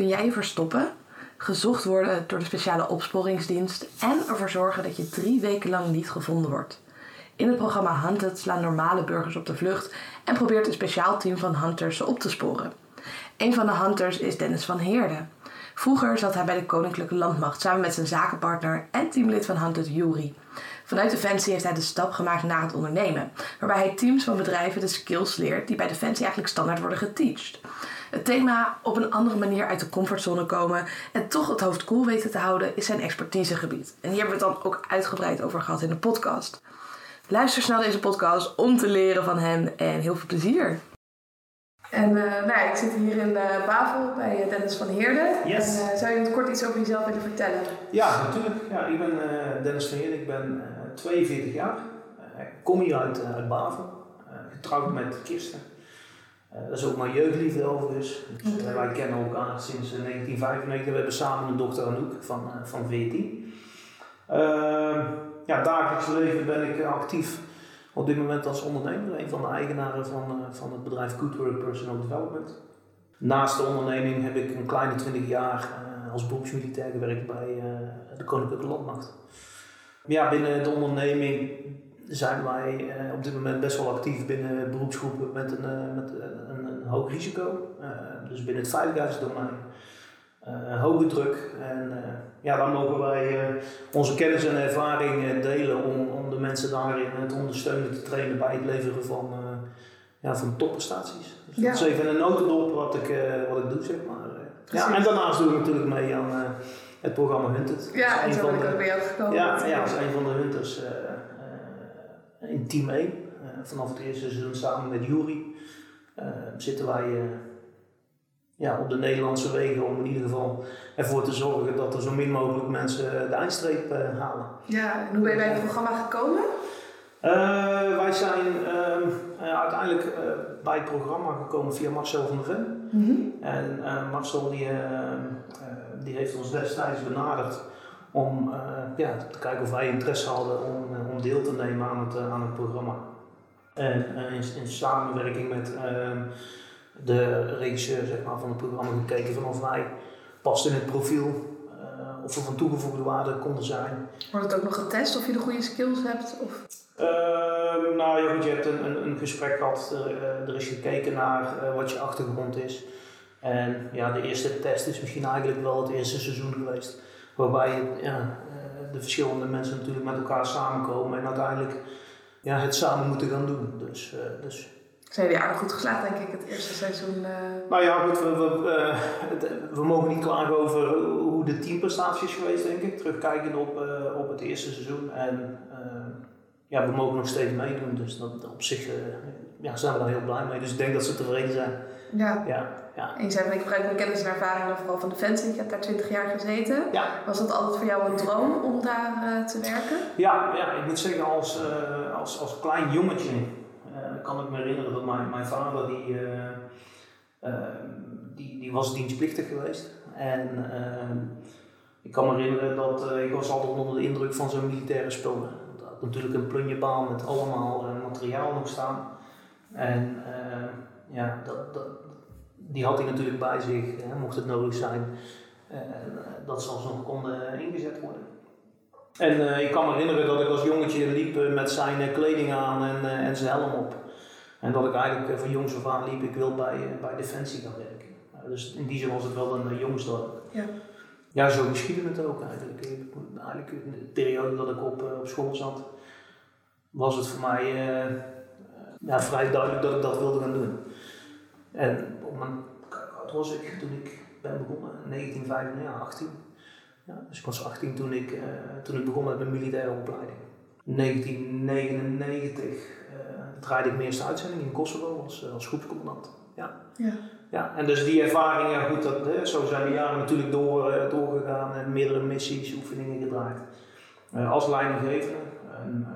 kun jij verstoppen, gezocht worden door de speciale opsporingsdienst en ervoor zorgen dat je drie weken lang niet gevonden wordt. In het programma Hunted slaan normale burgers op de vlucht en probeert een speciaal team van hunters ze op te sporen. Een van de hunters is Dennis van Heerde. Vroeger zat hij bij de Koninklijke Landmacht samen met zijn zakenpartner en teamlid van Hunted Yuri. Vanuit Defensie heeft hij de stap gemaakt naar het ondernemen, waarbij hij teams van bedrijven de skills leert die bij Defensie eigenlijk standaard worden geteacht. Het thema op een andere manier uit de comfortzone komen en toch het hoofd koel weten te houden is zijn expertisegebied. En hier hebben we het dan ook uitgebreid over gehad in de podcast. Luister snel deze podcast om te leren van hem en heel veel plezier. En uh, nou ja, ik zit hier in uh, Bavel bij uh, Dennis van Heerden. Yes. En, zou je het kort iets over jezelf willen vertellen? Ja, natuurlijk. Ja, ik ben Dennis van Heerden, ik ben 42 jaar. ik kom hier uit, uit Bavel, getrouwd met Kirsten. Dat is ook mijn jeugdliefde overigens. Dus, okay. wij kennen elkaar sinds 1995. We hebben samen een dochter Anouk van, van 14. Ehm, ja, dagelijks leven ben ik actief op dit moment als ondernemer, een van de eigenaren van, van het bedrijf Good Work Personal Development. Naast de onderneming heb ik een kleine 20 jaar als beroepsmilitair gewerkt bij de Koninklijke Landmacht. Ja, binnen de onderneming zijn wij op dit moment best wel actief binnen beroepsgroepen met een, met een, een hoog risico. dus binnen het veiligheidsdomein. Uh, hoge druk. En uh, ja, dan mogen wij uh, onze kennis en ervaring delen om, om de mensen daarin te ondersteunen, te trainen bij het leveren van, ja, van topprestaties. Dus ja. dat is even een notendop wat ik, wat ik doe, zeg maar. ja, en daarnaast doe ik natuurlijk mee aan het programma Hunted. Ja, en zo ben ik ook bij jou gekomen. Ja, ja, als een van de Hunters in team 1. vanaf het eerste seizoen samen met Jury zitten wij ja, op de Nederlandse wegen om in ieder geval ervoor te zorgen dat er zo min mogelijk mensen de eindstreep uh, halen. Ja, en hoe ben je bij het programma gekomen? Uh, wij zijn uh, uiteindelijk bij het programma gekomen via Marcel van der Ven. Mm -hmm. En Marcel die, die heeft ons destijds benaderd om ja, te kijken of wij interesse hadden om, om deel te nemen aan het, aan het programma. En in, in samenwerking met de regisseur zeg maar, van het programma gekeken van of wij past in het profiel, uh, of we van toegevoegde waarde konden zijn. Wordt het ook nog getest of je de goede skills hebt? Of? Uh, nou ja, goed, je hebt een, een, een gesprek gehad, er, uh, er is gekeken naar uh, wat je achtergrond is. En ja, de eerste test is misschien eigenlijk wel het eerste seizoen geweest. Waarbij ja, de verschillende mensen natuurlijk met elkaar samenkomen en uiteindelijk ja, het samen moeten gaan doen. Dus, dus zijn jullie aardig goed geslaagd, denk ik, het eerste seizoen? Uh... Nou ja, goed, we, we, uh, we, mogen niet klagen over hoe de teamprestatie is geweest, denk ik. Terugkijkend op, uh, op het eerste seizoen. En ja, we mogen nog steeds meedoen, dus dat, op zich ja, zijn we daar heel blij mee. Dus ik denk dat ze tevreden zijn. Ja. ja, ja. En je zei van ik gebruik mijn kennis en ervaringen vooral van Defensie. Je hebt daar 20 jaar gezeten. Ja. Was dat altijd voor jou een droom om daar te werken? Ja, ja, ik moet zeggen als, als, als klein jongetje kan ik me herinneren dat mijn, mijn vader die, die, die was dienstplichtig geweest. En ik kan me herinneren dat ik was altijd onder de indruk van zo'n militaire spullen. Dat had natuurlijk een plunjebaal met allemaal materiaal nog staan. En ja, dat, dat, die had hij natuurlijk bij zich, hè, mocht het nodig zijn, dat ze alsnog konden ingezet worden. En uh, ik kan me herinneren dat ik als jongetje liep met zijn kleding aan en, en zijn helm op. En dat ik eigenlijk van jongs af aan liep, ik wil bij, bij Defensie gaan werken. dus in die zin was het wel een jongste. Ja. Ja, zo geschiedde het ook eigenlijk. Eigenlijk in de periode dat ik op, op school zat, was het voor mij ja, vrij duidelijk dat ik dat wilde gaan doen. En op mijn, wat was ik toen ik ben begonnen? 1995, ja, 18. Ja, dus ik was 18 toen ik, uh, toen ik begon met mijn militaire opleiding. 1999 uh, draaide ik mijn eerste uitzending in Kosovo als, als groepscommandant. Ja. Ja. Ja, en dus die ervaring, ja goed, dat, hè, zo zijn de jaren natuurlijk door, uh, doorgegaan en meerdere missies, oefeningen gedraaid. Als leidinggevende. En,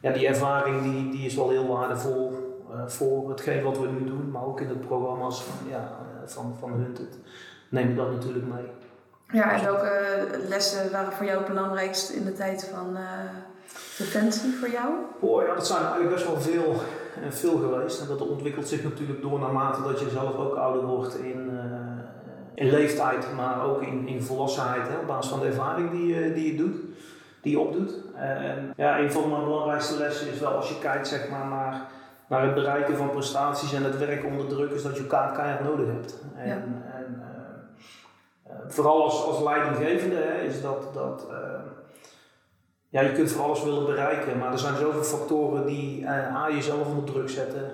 ja, die ervaring die, die is wel heel waardevol voor hetgeen wat we nu doen, maar ook in de programma's van, ja, van, van Hunted neem je dat natuurlijk mee. Ja, en welke lessen waren voor jou het belangrijkst in de tijd van defensie voor jou? Oh ja, dat zijn eigenlijk best wel veel, en veel geweest. En dat ontwikkelt zich natuurlijk door naarmate dat je zelf ook ouder wordt in, uh, in leeftijd, maar ook in, in volwassenheid, hè, op basis van de ervaring die, je- die je doet, die je opdoet. En ja, een van mijn belangrijkste lessen is wel als je kijkt zeg maar, naar, naar het bereiken van prestaties en het werk onder druk, is dat je elkaar keihard nodig hebt. En, Ja. en eh, eh, vooral als, als leidinggevende hè, is dat, dat eh, ja, je kunt voor alles willen bereiken, maar er zijn zoveel factoren die A, jezelf onder druk zetten,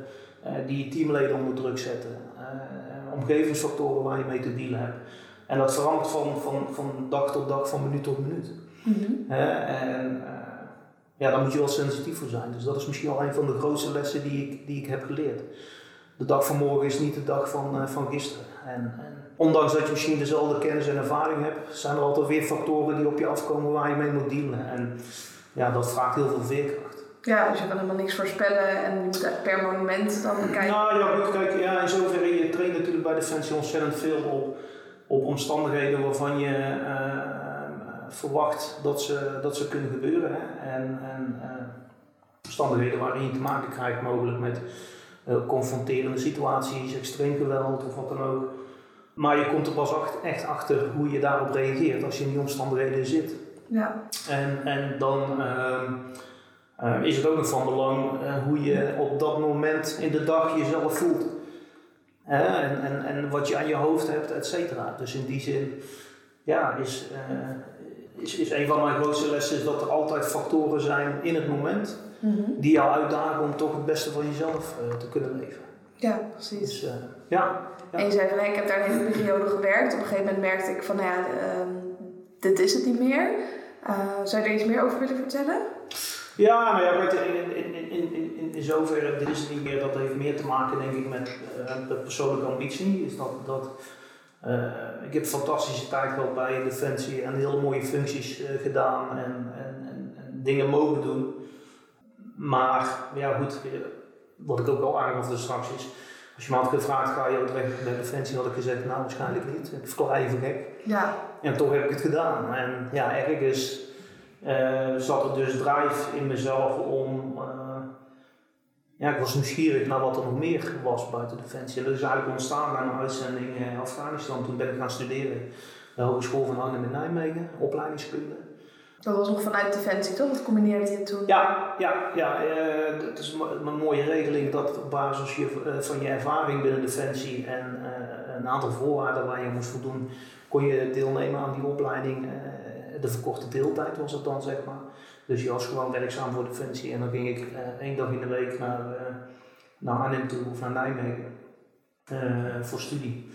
die je teamleden onder druk zetten, omgevingsfactoren waar je mee te dealen hebt. En dat verandert van, van, van dag tot dag, van minuut tot minuut. Hè, en ja, daar moet je wel sensitief voor zijn. Dus dat is misschien wel een van de grootste lessen die ik, die ik heb geleerd. De dag van morgen is niet de dag van, eh, van gisteren. En, en ondanks dat je misschien dezelfde kennis en ervaring hebt, zijn er altijd weer factoren die op je afkomen waar je mee moet dealen. En ja, dat vraagt heel veel veerkracht. Ja, dus je kan helemaal niks voorspellen en je moet echt per moment dan bekijken. Nou ja, goed, kijk, ja, in zoverre, je traint natuurlijk bij Defensie ontzettend veel op, op omstandigheden waarvan je eh, verwacht dat ze, dat ze kunnen gebeuren. Hè? En, en eh, omstandigheden waarin je te maken krijgt mogelijk met eh, confronterende situaties, extreem geweld of wat dan ook. Maar je komt er pas acht- echt achter hoe je daarop reageert als je in die omstandigheden zit. Ja, En, en dan ehm, eh, is het ook nog van belang eh, hoe je op dat moment in de dag jezelf voelt. En, en, en wat je aan je hoofd hebt, et cetera. Dus in die zin, ja, is, is, is een van mijn grootste lessen is dat er altijd factoren zijn in het moment Mhm. die jou uitdagen om toch het beste van jezelf eh, te kunnen leven. ja precies. Dus eh, ja, En je zei van, hey, ik heb daar een hele periode gewerkt. Op een gegeven moment merkte ik van, nou ja, ehm, dit is het niet meer. Eh, zou je er iets meer over willen vertellen? Ja, nou ja, in, in, in, in, in, zoverre, dit is het niet meer, dat heeft meer te maken denk ik met de persoonlijke ambitie. Is dat, dat, ik heb fantastische tijd gehad bij Defensie en hele mooie functies eh, gedaan en, en, en, en dingen mogen doen. Maar ja goed, eh, wat ik ook al aangaf dus straks is, als je me had gevraagd ga je ook weg bij Defensie, had ik gezegd nou waarschijnlijk niet. Ik verklaar even gek. Ja, En toch heb ik het gedaan. En ja, ergens eh, zat er dus drive in mezelf om. Eh, ja, ik was nieuwsgierig naar wat er nog meer was buiten Defensie. En dat is eigenlijk ontstaan bij mijn uitzending in Afghanistan. Toen ben ik gaan studeren bij de Hogeschool van Arnhem in Nijmegen, opleidingskunde. dat was nog vanuit Defensie, toch? Dat combineerde je toen? Ja, ja, ja eh, het is een mooie regeling dat op basis je, eh, van je ervaring binnen Defensie en eh, een aantal voorwaarden waar je moest voldoen, kon je deelnemen aan die opleiding. eh, de verkorte deeltijd was het dan, zeg maar. Dus je was gewoon werkzaam voor Defensie en dan ging ik eh, één dag in de week naar, eh, naar Arnhem toe of naar Nijmegen eh, voor studie.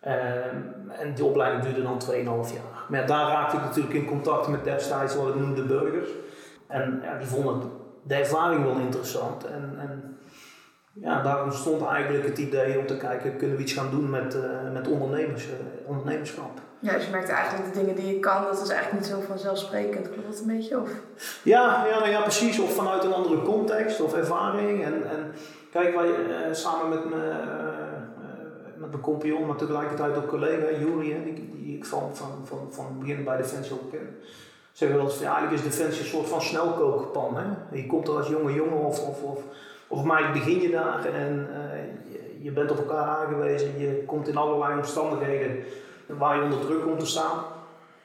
Ehm, en die opleiding duurde dan 2,5 jaar. Maar daar raakte ik natuurlijk in contact met destijds wat ik noemde burgers. En ja, die vonden de ervaring wel interessant. En, en ja, daar ontstond eigenlijk het idee om te kijken, kunnen we iets gaan doen met, met ondernemers, ondernemerschap. Ja, dus je merkte eigenlijk de dingen die je kan, dat is eigenlijk niet zo vanzelfsprekend. Klopt dat een beetje? Of? Ja, ja, ja, precies. Of vanuit een andere context of ervaring. En, en kijk, wij eh, samen met, me, eh, eh, met mijn compagnon, maar tegelijkertijd ook collega, Juri, die, die ik van, van, van, van begin bij Defensie ook ken. Zeggen van, ja, eigenlijk is Defensie een soort van snelkookpan. Hè? Je komt er als jonge jongen of, of, of, of maar begin je daar en je, je bent op elkaar aangewezen. Je komt in allerlei omstandigheden waar je onder druk komt te staan.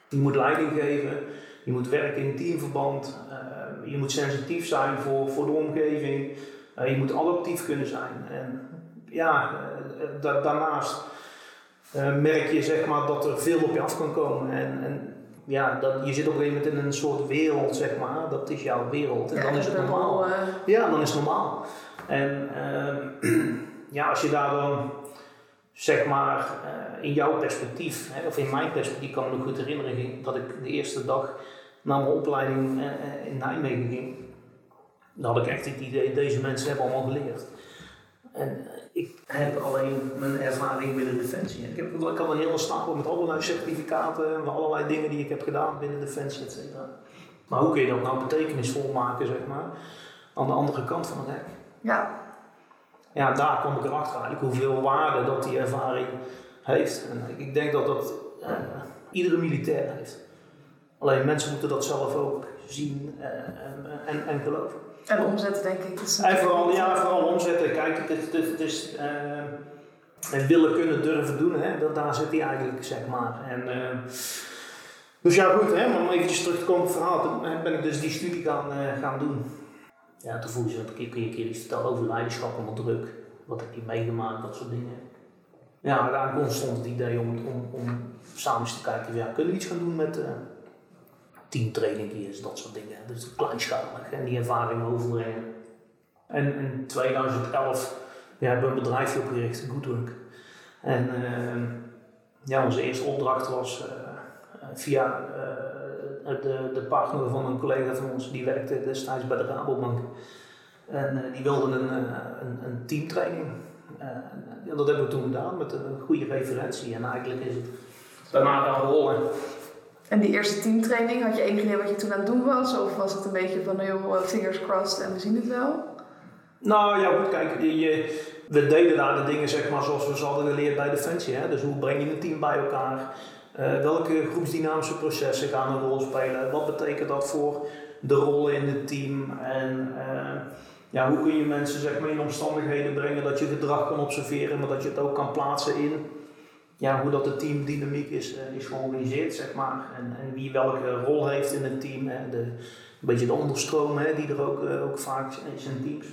Je moet leiding geven, je moet werken in teamverband, eh, je moet sensitief zijn voor, voor de omgeving, eh, je moet adaptief kunnen zijn. En ja, eh, da- daarnaast merk je zeg maar, dat er veel op je af kan komen. En, en ja, dat, je zit op een gegeven moment in een soort wereld, zeg maar, dat is jouw wereld. En Ja, dan is het normaal. Ja, dan is het normaal. En ehm, ja, als je daar dan, zeg maar, eh, in jouw perspectief, hè, of in mijn perspectief, ik kan me nog goed herinneren dat ik de eerste dag na mijn opleiding eh, eh, in Nijmegen ging. Dan had ik echt het idee, deze mensen hebben allemaal geleerd. En ik heb alleen mijn ervaring binnen Defensie. Ik, heb, ik had een hele stapel met allerlei certificaten en allerlei dingen die ik heb gedaan binnen Defensie, et cetera. Maar hoe kun je dat nou betekenisvol maken, zeg maar, aan de andere kant van het hek? Ja, Ja, daar kom ik erachter eigenlijk hoeveel waarde dat die ervaring heeft. En ik denk dat dat eh, iedere militair heeft. Alleen mensen moeten dat zelf ook zien eh, en, en, en geloven. en omzetten denk ik. Is En vooral, ja, vooral omzetten. Kijk, het is, het het is, eh, willen kunnen durven doen, hè, dat, daar zit hij eigenlijk, zeg maar. En, dus ja, goed, hè, maar om eventjes terug te komen op het verhaal, toen ben ik dus die studie gaan, gaan doen. Ja, toen vroeg ze, kun je, een keer iets vertellen over leiderschap onder druk? Wat heb je meegemaakt, dat soort dingen. Ja, uiteindelijk ontstond het idee om, om, om samen eens te kijken, ja, kunnen we iets gaan doen met uh, teamtraining, dat soort dingen. Dus kleinschalig en die ervaring overbrengen. En in 2011 ja, hebben we een bedrijfje opgericht, Goodwork. En uh, ja, onze eerste opdracht was uh, via de, de partner van een collega van ons, die werkte destijds bij de Rabobank. En die wilde een, een, een teamtraining. en dat hebben we toen gedaan met een goede referentie. En eigenlijk is het daarna gaan rollen. En die eerste teamtraining, had je enig idee wat je toen aan het doen was? Of was het een beetje van, joh, fingers crossed en we zien het wel? Nou ja, goed, kijk, je, we deden daar de dingen zeg maar zoals we ze hadden geleerd bij Defensie. Hè? Dus hoe breng je een team bij elkaar? Uh, welke groepsdynamische processen gaan een rol spelen? Wat betekent dat voor de rollen in het team? En uh, ja, hoe kun je mensen zeg maar, in omstandigheden brengen dat je gedrag kan observeren, maar dat je het ook kan plaatsen in ja, hoe dat de teamdynamiek is, uh, is georganiseerd, zeg maar. En, en wie welke rol heeft in het team. Hè? De, een beetje de onderstroom hè, die er ook, ook vaak is in teams.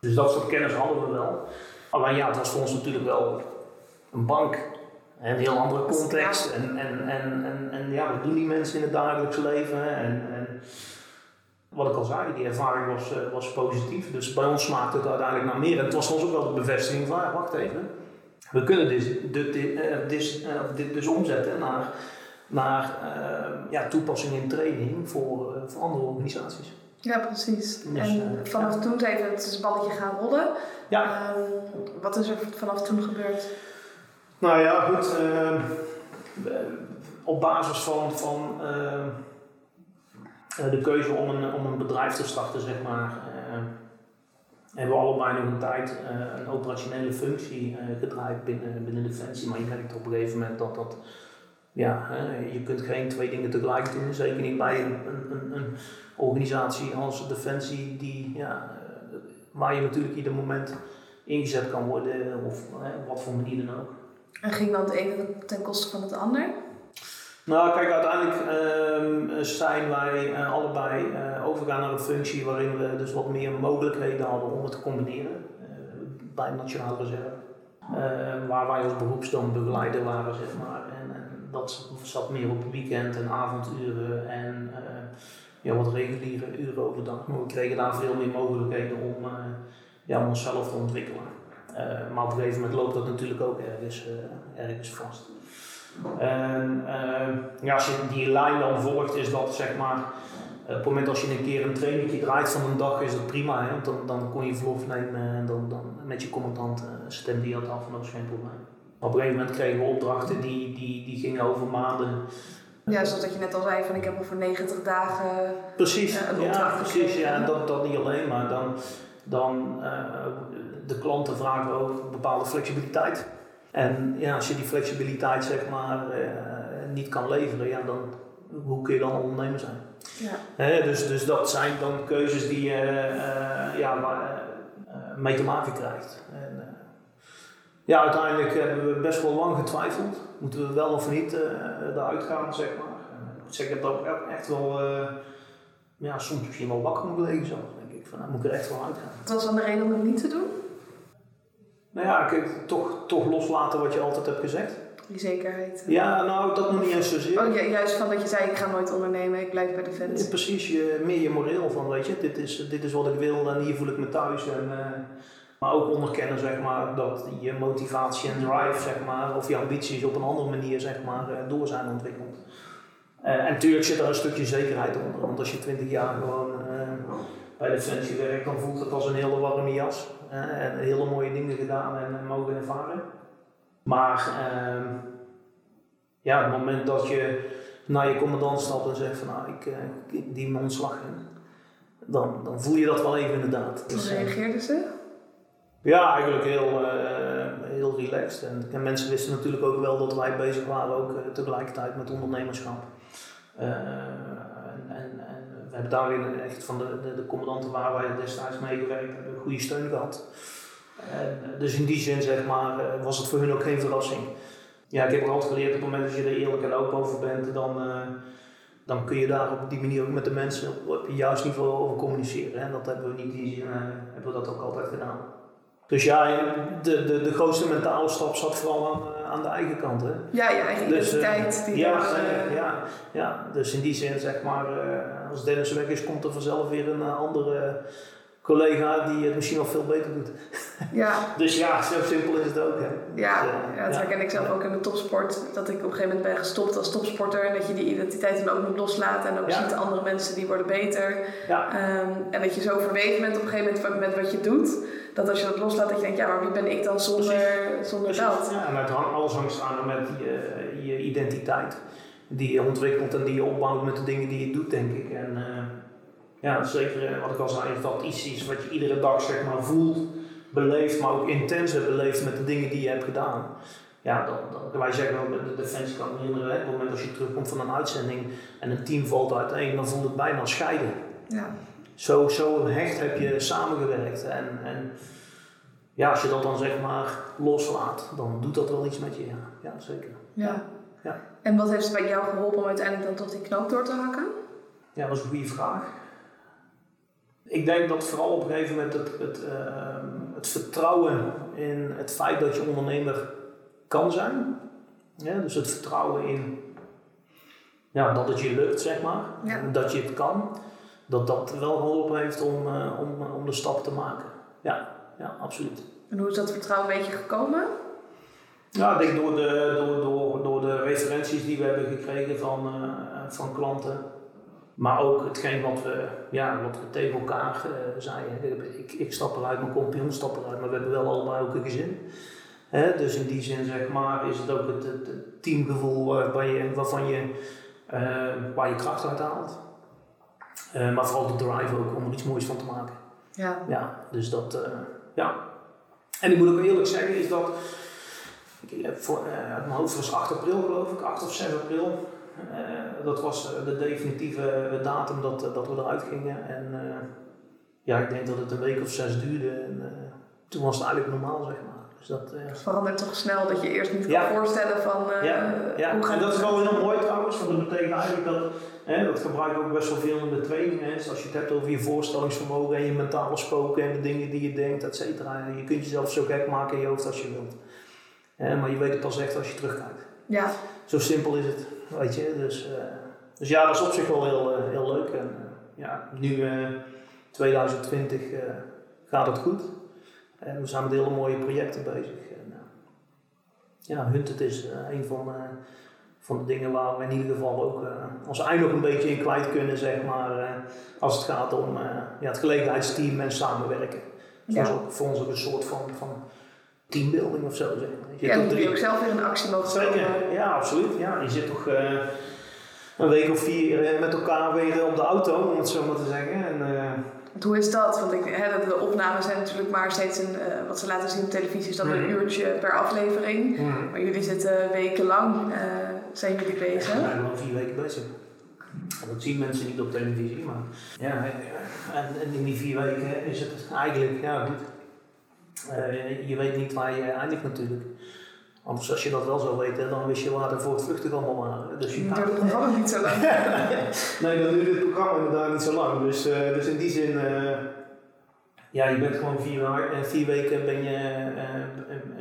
Dus dat soort kennis hadden we wel. Alleen ja, het was voor ons natuurlijk wel een bank. Een heel andere context. En, en, en, en, en ja, wat doen die mensen in het dagelijks leven? En, en wat ik al zei, die ervaring was, uh, was positief. Dus bij ons smaakte het uiteindelijk naar meer. En het was ons ook wel de bevestiging van, ja, wacht even. We kunnen dit, dit, dit, dit, uh, dit dus omzetten naar, naar ja, toepassing in training voor, voor andere organisaties. Ja, precies. Dus, en uh, vanaf ja. toen zijn we het balletje gaan rollen. Ja. Um, wat is er vanaf toen gebeurd? Nou ja, goed. Uh, op basis van, van uh, de keuze om een, om een bedrijf te starten, zeg maar, hebben we allebei nog een tijd een operationele functie gedraaid binnen, binnen Defensie. Maar je merkt op een gegeven moment dat dat ja, je kunt geen twee dingen tegelijk doen, zeker niet bij een, een, een organisatie als Defensie, die, ja, waar je natuurlijk ieder moment ingezet kan worden, of wat voor manier dan ook. En ging dan het ene ten koste van het ander? Nou, kijk, uiteindelijk uh, zijn wij uh, allebei uh, overgegaan naar een functie waarin we dus wat meer mogelijkheden hadden om het te combineren bij Nationale Reserve. waar wij als beroepsdom begeleider waren, zeg maar. En, en, dat zat meer op weekend en avonduren en ja, wat reguliere uren overdag. Maar we kregen daar veel meer mogelijkheden om, uh, ja, om onszelf te ontwikkelen. Uh, maar op een gegeven moment loopt dat natuurlijk ook ergens, uh, ergens vast. En ja, als je die lijn dan volgt, is dat zeg maar. op het moment als je een keer een trainingje draait van een dag, is dat prima. Hè? Want dan, dan kon je verlof nemen en dan, dan met je commandant stem die dat af en dat geen probleem. Maar op een gegeven moment kregen we opdrachten die, die, die gingen over maanden. Ja, zoals dat je net al zei, van ik heb al voor 90 dagen precies, een ja, precies, ja, dat, dat niet alleen, maar dan, dan uh, de klanten vragen ook bepaalde flexibiliteit. En ja, als je die flexibiliteit zeg maar uh, niet kan leveren, ja, dan, hoe kun je dan ondernemer zijn? Ja. He, dus, dus dat zijn dan keuzes die je uh, ja, waar, mee te maken krijgt. En, ja, uiteindelijk hebben we best wel lang getwijfeld. Moeten we wel of niet eruit gaan, zeg maar. Ik zeg, ik heb ook echt wel, ja, soms misschien wel wakker moeten liggen zo. denk ik, van, nou moet ik er echt wel uit gaan. Wat was dan de reden om het niet te doen? Nou ja, toch, toch loslaten wat je altijd hebt gezegd. Die zekerheid. Ja, nou, dat nog niet eens zozeer. Oh, juist van dat je zei, ik ga nooit ondernemen, ik blijf bij de fans. Ja, precies, je, meer je moreel van, weet je, dit is, dit is wat ik wil en hier voel ik me thuis. En, uh, maar ook onderkennen zeg maar, dat je motivatie en drive zeg maar, of je ambities op een andere manier zeg maar, door zijn ontwikkeld. Uh, en natuurlijk zit er een stukje zekerheid onder, want als je 20 jaar gewoon uh, bij Defensie werkt, dan voelt het als een hele warme jas. Uh, en hele mooie dingen gedaan en mogen ervaren. Maar ehm, ja, het moment dat je naar je commandant stapt en zegt van nou, ik, ik dien mijn ontslag in, dan, dan voel je dat wel even inderdaad. Hoe dus, reageerden ze? Ja, eigenlijk heel, uh, heel relaxed. En, en, mensen wisten natuurlijk ook wel dat wij bezig waren ook uh, tegelijkertijd met ondernemerschap. Uh, we hebben daarin echt van de, de, commandanten waar wij destijds mee gewerkt hebben, goede steun gehad. En, dus in die zin zeg maar, was het voor hun ook geen verrassing. Ja, ik heb ook altijd geleerd op het moment dat je er eerlijk en open over bent, dan, dan kun je daar op die manier ook met de mensen op het juist niveau over communiceren. En dat hebben we niet die zin, hebben we dat ook altijd gedaan. Dus ja, de, de, de grootste mentale stap zat vooral aan, eh, aan de eigen kant. Hè? Ja, je eigen dus, identiteit. die ja, uh, ja, ja, dus in die zin zeg maar, als Dennis weg is, komt er vanzelf weer een andere collega die het misschien nog veel beter doet. Ja. dus ja, zo simpel is het ook. Hè. Ja, dus, ja, dat herken ik zelf ook in de topsport. Dat ik op een gegeven moment ben gestopt als topsporter. En dat je die identiteit dan ook moet loslaten. En ook ziet andere mensen die worden beter. Ja. Um, en dat je zo verweven bent op een gegeven moment met wat je doet dat als je dat loslaat, dat je denkt, ja, maar wie ben ik dan zonder, zonder dat? Ja, en het alles hangt samen met je, je identiteit. Die je ontwikkelt en die je opbouwt met de dingen die je doet, denk ik. En uh, ja, zeker eh, wat ik al zei, dat iets is wat je iedere dag zeg maar voelt, beleeft, maar ook intenser beleeft met de dingen die je hebt gedaan. Ja, dan, dan wij zeggen wel, de defensie kan herinneren, op het moment als je terugkomt van een uitzending en een team valt uiteen, dan voelt het bijna scheiden. Ja zo, zo hecht heb je samengewerkt. En, en ja, als je dat dan zeg maar loslaat, dan doet dat wel iets met je. Ja, ja zeker. Ja. ja. En wat heeft bij jou geholpen om uiteindelijk dan toch die knoop door te hakken? Ja, dat is een goede vraag. Ik denk dat vooral op een gegeven moment het, het, uh, het vertrouwen in het feit dat je ondernemer kan zijn. Ja, dus het vertrouwen in ja, dat het je lukt, zeg maar. Dat je het kan dat dat wel geholpen heeft om, uh, om, om de stap te maken. Ja, ja, absoluut. En hoe is dat vertrouwen een beetje gekomen? Ja, ik denk door de, door, door, door de referenties die we hebben gekregen van, uh, van klanten. Maar ook hetgeen wat we, ja, wat we tegen elkaar uh, zeiden. Ik, ik stap eruit, mijn compagnon stapt eruit, maar we hebben wel allebei ook een gezin. Dus in die zin zeg maar, is het ook het, het teamgevoel waar je, waarvan je, waar je kracht uit haalt. Uh, maar vooral de drive ook om er iets moois van te maken. Ja. Ja, dus dat, uh, ja. En ik moet ook eerlijk zeggen, is dat, ik heb voor, uit mijn hoofd was 8 april geloof ik, 8 of 6 april. Dat was de definitieve datum dat, dat we eruit gingen. En ja, ik denk dat het een week of zes duurde. En toen was het eigenlijk normaal, zeg maar. Dus dat, het verandert toch snel dat je eerst niet kan voorstellen van ja, ja. hoe gaat En dat is wel heel mooi trouwens, want dat betekent eigenlijk dat Hè, dat gebruik ik ook best wel veel in de trainingen. Dus als je het hebt over je voorstellingsvermogen en je mentale spoken en de dingen die je denkt, et cetera. Je kunt jezelf zo gek maken in je hoofd als je wilt. Hè, maar je weet het pas echt als je terugkijkt. Ja. Zo simpel is het, weet je. Dus, uh, dus ja, dat is op zich wel heel, uh, heel leuk. En uh, ja, nu 2020 gaat het goed. En we zijn met hele mooie projecten bezig. En, ja, Hunted is een van van de dingen waar we in ieder geval ook ons ei nog een beetje in kwijt kunnen, zeg maar, als het gaat om ja, het gelegenheidsteam en samenwerken. Dus ja. dat is ook voor ons ook een soort van, van teambuilding of zo. Maar. Je ja, je ook zelf weer een actie mogen Zeker, ja, absoluut. Ja, je zit toch een week of vier met elkaar weer op de auto, om het zo maar te zeggen. En, hoe is dat? Want ik, hè, de opnames zijn natuurlijk maar steeds een, uh, wat ze laten zien op televisie, is dan een mhm. uurtje per aflevering. Mhm. Maar jullie zitten wekenlang, zijn jullie bezig? Ja, we zijn al vier weken bezig. Dat zien mensen niet op televisie, maar ja, en, en in die vier weken is het eigenlijk, ja goed, uh, je weet niet waar je eindigt natuurlijk. Anders als je dat wel zou weten, dan wist je waar er voor het vluchtig allemaal waren. Dus je duurt het programma niet zo lang. nee, dan duurt het programma inderdaad niet zo lang. Dus, uh, dus in die zin, uh, ja, je bent gewoon vier, vier weken ben je,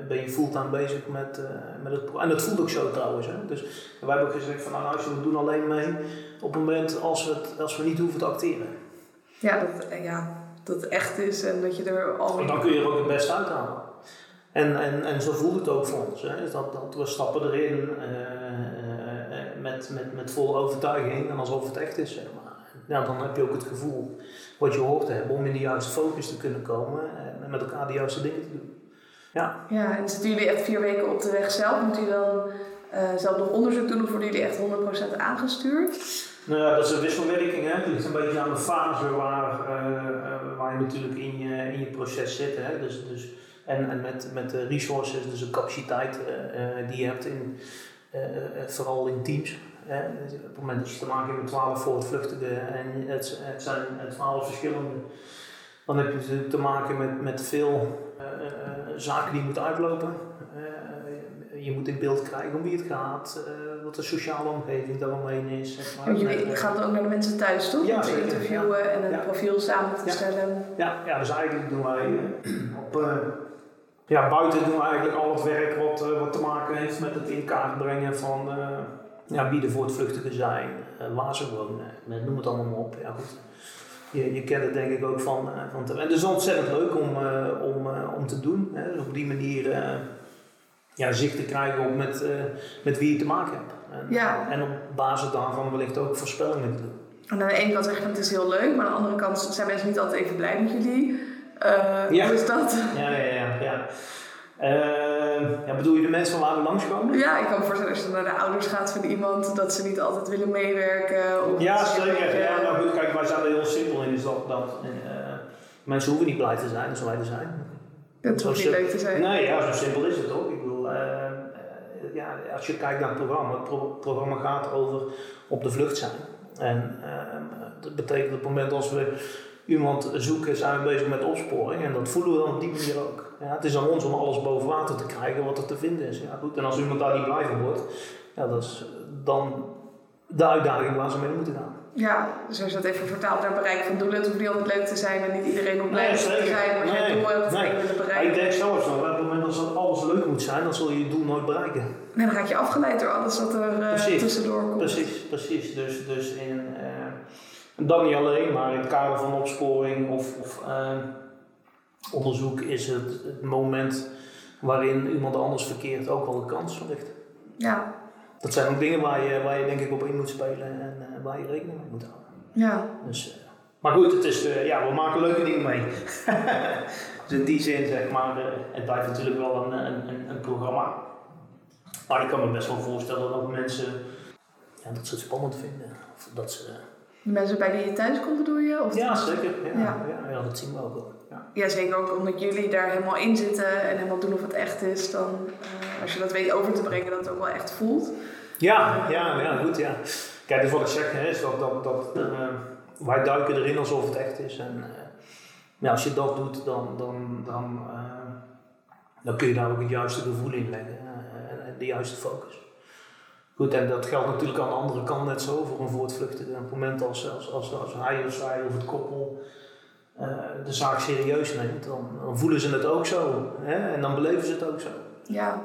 ben je fulltime bezig met, met het programma. En dat voelt ook zo trouwens. Hè? Dus wij hebben ook gezegd van nou luister, we doen alleen mee op het moment als we, het, als we niet hoeven te acteren. Ja, dat, ja, dat het echt is en dat je er al... En dan kun je er ook het beste uithalen. En, en, en zo voelt het ook voor ons. Hè? Dat, dat we stappen erin uh, met, met, met volle overtuiging en alsof het echt is. Zeg maar. ja, dan heb je ook het gevoel wat je hoort te hebben om in de juiste focus te kunnen komen en met elkaar de juiste dingen te doen. Ja, ja en zitten jullie echt vier weken op de weg zelf? Moet je dan uh, zelf nog onderzoek doen of worden jullie echt 100% aangestuurd? Nou ja, dat is een wisselwerking. Hè? Het ligt een beetje aan de fase waar, uh, waar natuurlijk in je, in je proces zit. Hè? Dus, dus en, en met, met de resources, dus de capaciteit uh, die je hebt, in, uh, vooral in teams. Dus op het moment dat je te maken hebt met 12 voortvluchtigen en het, het zijn 12 verschillende Dan heb je natuurlijk te maken met, met veel eh, eh, zaken die moeten uitlopen. Je moet in beeld krijgen om wie het gaat, eh, wat de sociale omgeving daaromheen is. Zeg maar. Want jullie Eh, gaan ook naar de mensen thuis, toch? Ja, Om te interviewen en een Ja. profiel samen te Ja. stellen. Ja, ja, dus eigenlijk doen wij eh, op, ja, buiten doen we eigenlijk al het werk wat, wat te maken heeft met het in kaart brengen van ja, wie er voor het vluchtigen zijn, waar ze wonen, noem het allemaal maar op. Ja, goed. Je, je kent het denk ik ook van, van te, en het is ontzettend leuk om, om, om te doen. Hè. Dus op die manier ja, zicht te krijgen op met, eh, met wie je te maken hebt. En, Ja. en op basis daarvan wellicht ook voorspellingen te doen. En aan de ene kant zeg je het is heel leuk, maar aan de andere kant zijn mensen niet altijd even blij met jullie. Eh, Ja. Hoe is dat? Ja, ja, ja. ja. Eh, ja, bedoel je de mensen van waar we langskomen? Ja, ik kan me voorstellen als je naar de ouders gaat van iemand, dat ze niet altijd willen meewerken. Of Ja, dat zeker. Ja, nou goed, kijk, wij zijn er heel simpel in. Is dat, dat eh, mensen hoeven niet blij te zijn als wij er zijn. Het hoeft niet leuk te zijn. Nee, ja, zo simpel is het ook. Bedoel, eh, ja, als je kijkt naar het programma, het pro- programma gaat over op de vlucht zijn. En eh, dat betekent op het moment als we iemand zoeken, zijn we bezig met opsporing. En dat voelen we dan op die manier ook. Ja, het is aan ons om alles boven water te krijgen wat er te vinden is. Ja, goed. En als iemand daar niet blij van wordt, ja, dat is dan de uitdaging waar ze mee moeten gaan. Ja, dus als je dat even vertaalt naar bereik van doelen, het hoeft niet altijd leuk te zijn en niet iedereen om blij Nee, te zijn, maar Nee, een doel hebt nee. en je wil het Ja, ik bereiken. denk zelfs wel, op het moment dat dat alles leuk moet zijn, dan zul je je doel nooit bereiken. Nee, dan raak je afgeleid door alles wat er eh, Precies. tussendoor komt. Precies, precies. Dus, dus in, eh, dat niet alleen, maar in het kader van opsporing of, of eh, onderzoek is het, het moment waarin iemand anders verkeert ook wel een kans ligt. Ja, Dat zijn ook dingen waar je, waar je denk ik op in moet spelen en waar je rekening mee moet houden. ja. Dus, maar goed, het is, ja, we maken leuke dingen mee. dus in die zin zeg maar, eh, het blijft natuurlijk wel een, een, een, een programma. Maar ik kan me best wel voorstellen dat mensen ja, dat ze het spannend vinden. Of dat ze, De mensen bij wie je thuis komt bedoel je? Of ja, zeker. Ja, Ja. ja. Ja, dat zien we ook wel. Ja. Ja, zeker ook omdat jullie daar helemaal in zitten en helemaal doen of het echt is. Dan, eh, als je dat weet over te brengen, dat het ook wel echt voelt. Ja, ja, ja, goed, ja. Kijk, dus wat ik zeg, hè, is dat, dat, dat eh, wij duiken erin alsof het echt is. En eh, ja, als je dat doet, dan, dan, dan, eh, dan kun je daar ook het juiste gevoel in leggen eh, en, en de juiste focus. Goed, en dat geldt natuurlijk aan de andere kant net zo voor een voortvluchtige. Op het moment als, als, als, als hij of zij of het koppel eh, de zaak serieus neemt, dan, dan voelen ze het ook zo. Hè? En dan beleven ze het ook zo. Ja.